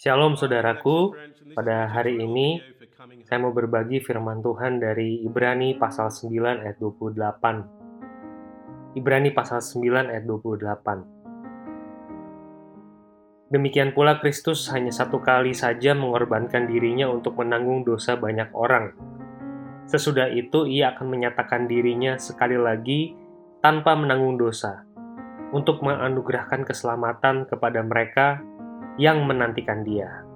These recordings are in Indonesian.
Shalom saudaraku, pada hari ini saya mau berbagi firman Tuhan dari Ibrani pasal 9 ayat 28. Ibrani pasal 9 ayat 28. Demikian pula Kristus hanya satu kali saja mengorbankan dirinya untuk menanggung dosa banyak orang. Sesudah itu ia akan menyatakan dirinya sekali lagi tanpa menanggung dosa untuk menganugerahkan keselamatan kepada mereka yang menantikan Dia.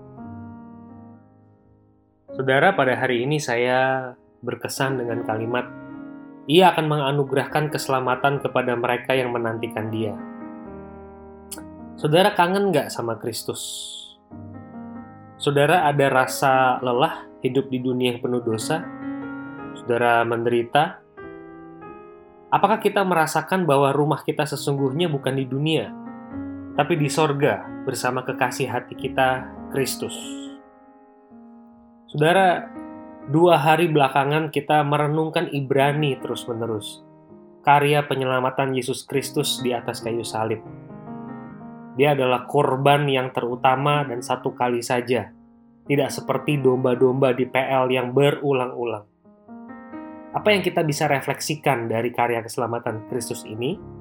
Saudara, pada hari ini saya berkesan dengan kalimat, "Ia akan menganugerahkan keselamatan kepada mereka yang menantikan Dia." Saudara kangen nggak sama Kristus? Saudara ada rasa lelah hidup di dunia yang penuh dosa? Saudara menderita? Apakah kita merasakan bahwa rumah kita sesungguhnya bukan di dunia, tapi di sorga bersama kekasih hati kita, Kristus? Saudara, dua hari belakangan kita merenungkan Ibrani terus-menerus. Karya penyelamatan Yesus Kristus di atas kayu salib. Dia adalah korban yang terutama dan satu kali saja. Tidak seperti domba-domba di PL yang berulang-ulang. Apa yang kita bisa refleksikan dari karya keselamatan Kristus ini?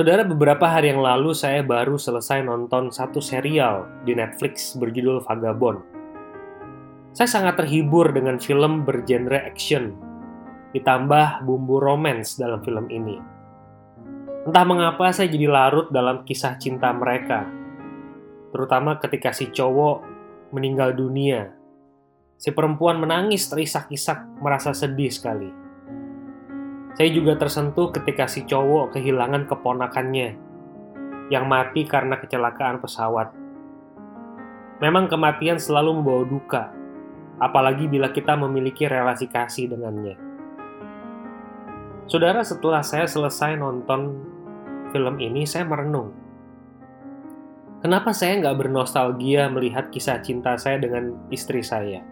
Saudara, beberapa hari yang lalu saya baru selesai nonton satu serial di Netflix berjudul Vagabond. Saya sangat terhibur dengan film bergenre action, ditambah bumbu romance dalam film ini. Entah mengapa saya jadi larut dalam kisah cinta mereka, terutama ketika si cowok meninggal dunia Si perempuan menangis terisak-isak, merasa sedih sekali. Saya juga tersentuh ketika si cowok kehilangan keponakannya yang mati karena kecelakaan pesawat. Memang kematian selalu membawa duka, apalagi bila kita memiliki relasi kasih dengannya. Saudara, setelah saya selesai nonton film ini, saya merenung. Kenapa saya nggak bernostalgia melihat kisah cinta saya dengan istri saya?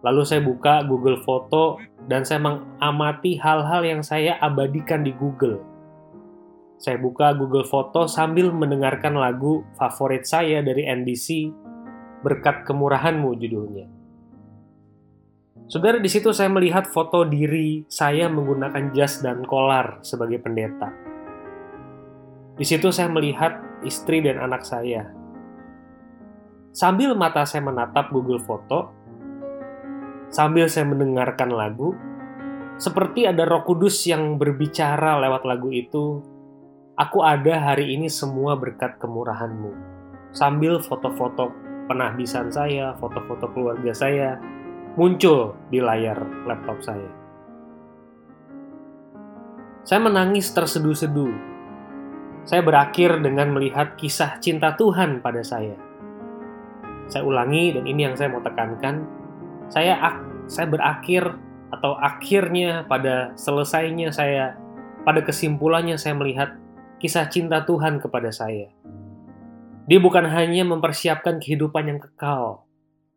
Lalu saya buka Google Foto dan saya mengamati hal-hal yang saya abadikan di Google. Saya buka Google Foto sambil mendengarkan lagu favorit saya dari NBC, Berkat Kemurahanmu judulnya. Saudara, di situ saya melihat foto diri saya menggunakan jas dan kolar sebagai pendeta. Di situ saya melihat istri dan anak saya. Sambil mata saya menatap Google Foto, sambil saya mendengarkan lagu, seperti ada Roh Kudus yang berbicara lewat lagu itu. Aku ada hari ini semua berkat kemurahanmu. Sambil foto-foto penahbisan saya, foto-foto keluarga saya muncul di layar laptop saya. Saya menangis terseduh-seduh. Saya berakhir dengan melihat kisah cinta Tuhan pada saya. Saya ulangi dan ini yang saya mau tekankan saya saya berakhir atau akhirnya pada selesainya saya pada kesimpulannya saya melihat kisah cinta Tuhan kepada saya. Dia bukan hanya mempersiapkan kehidupan yang kekal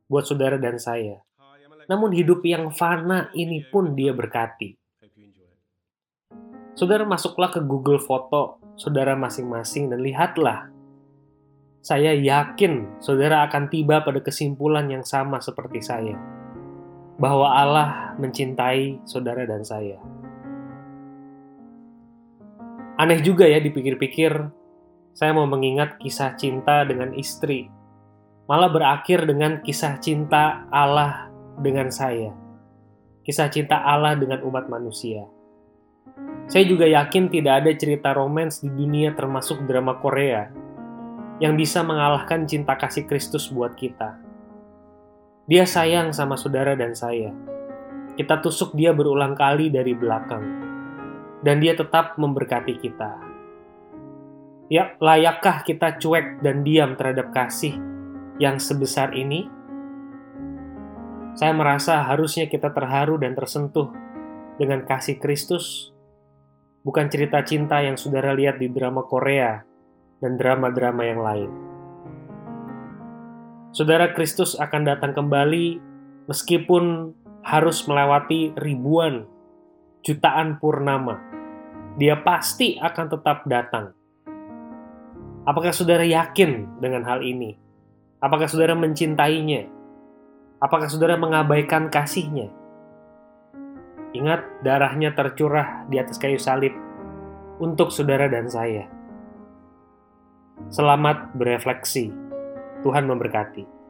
buat saudara dan saya, namun hidup yang fana ini pun dia berkati. Saudara masuklah ke Google Foto saudara masing-masing dan lihatlah. Saya yakin saudara akan tiba pada kesimpulan yang sama seperti saya bahwa Allah mencintai saudara dan saya. Aneh juga ya dipikir-pikir, saya mau mengingat kisah cinta dengan istri, malah berakhir dengan kisah cinta Allah dengan saya. Kisah cinta Allah dengan umat manusia. Saya juga yakin tidak ada cerita romans di dunia termasuk drama Korea yang bisa mengalahkan cinta kasih Kristus buat kita. Dia sayang sama saudara dan saya. Kita tusuk dia berulang kali dari belakang. Dan dia tetap memberkati kita. Ya, layakkah kita cuek dan diam terhadap kasih yang sebesar ini? Saya merasa harusnya kita terharu dan tersentuh dengan kasih Kristus, bukan cerita cinta yang saudara lihat di drama Korea dan drama-drama yang lain. Saudara Kristus akan datang kembali meskipun harus melewati ribuan, jutaan purnama. Dia pasti akan tetap datang. Apakah saudara yakin dengan hal ini? Apakah saudara mencintainya? Apakah saudara mengabaikan kasihnya? Ingat, darahnya tercurah di atas kayu salib untuk saudara dan saya. Selamat berefleksi. Tuhan memberkati.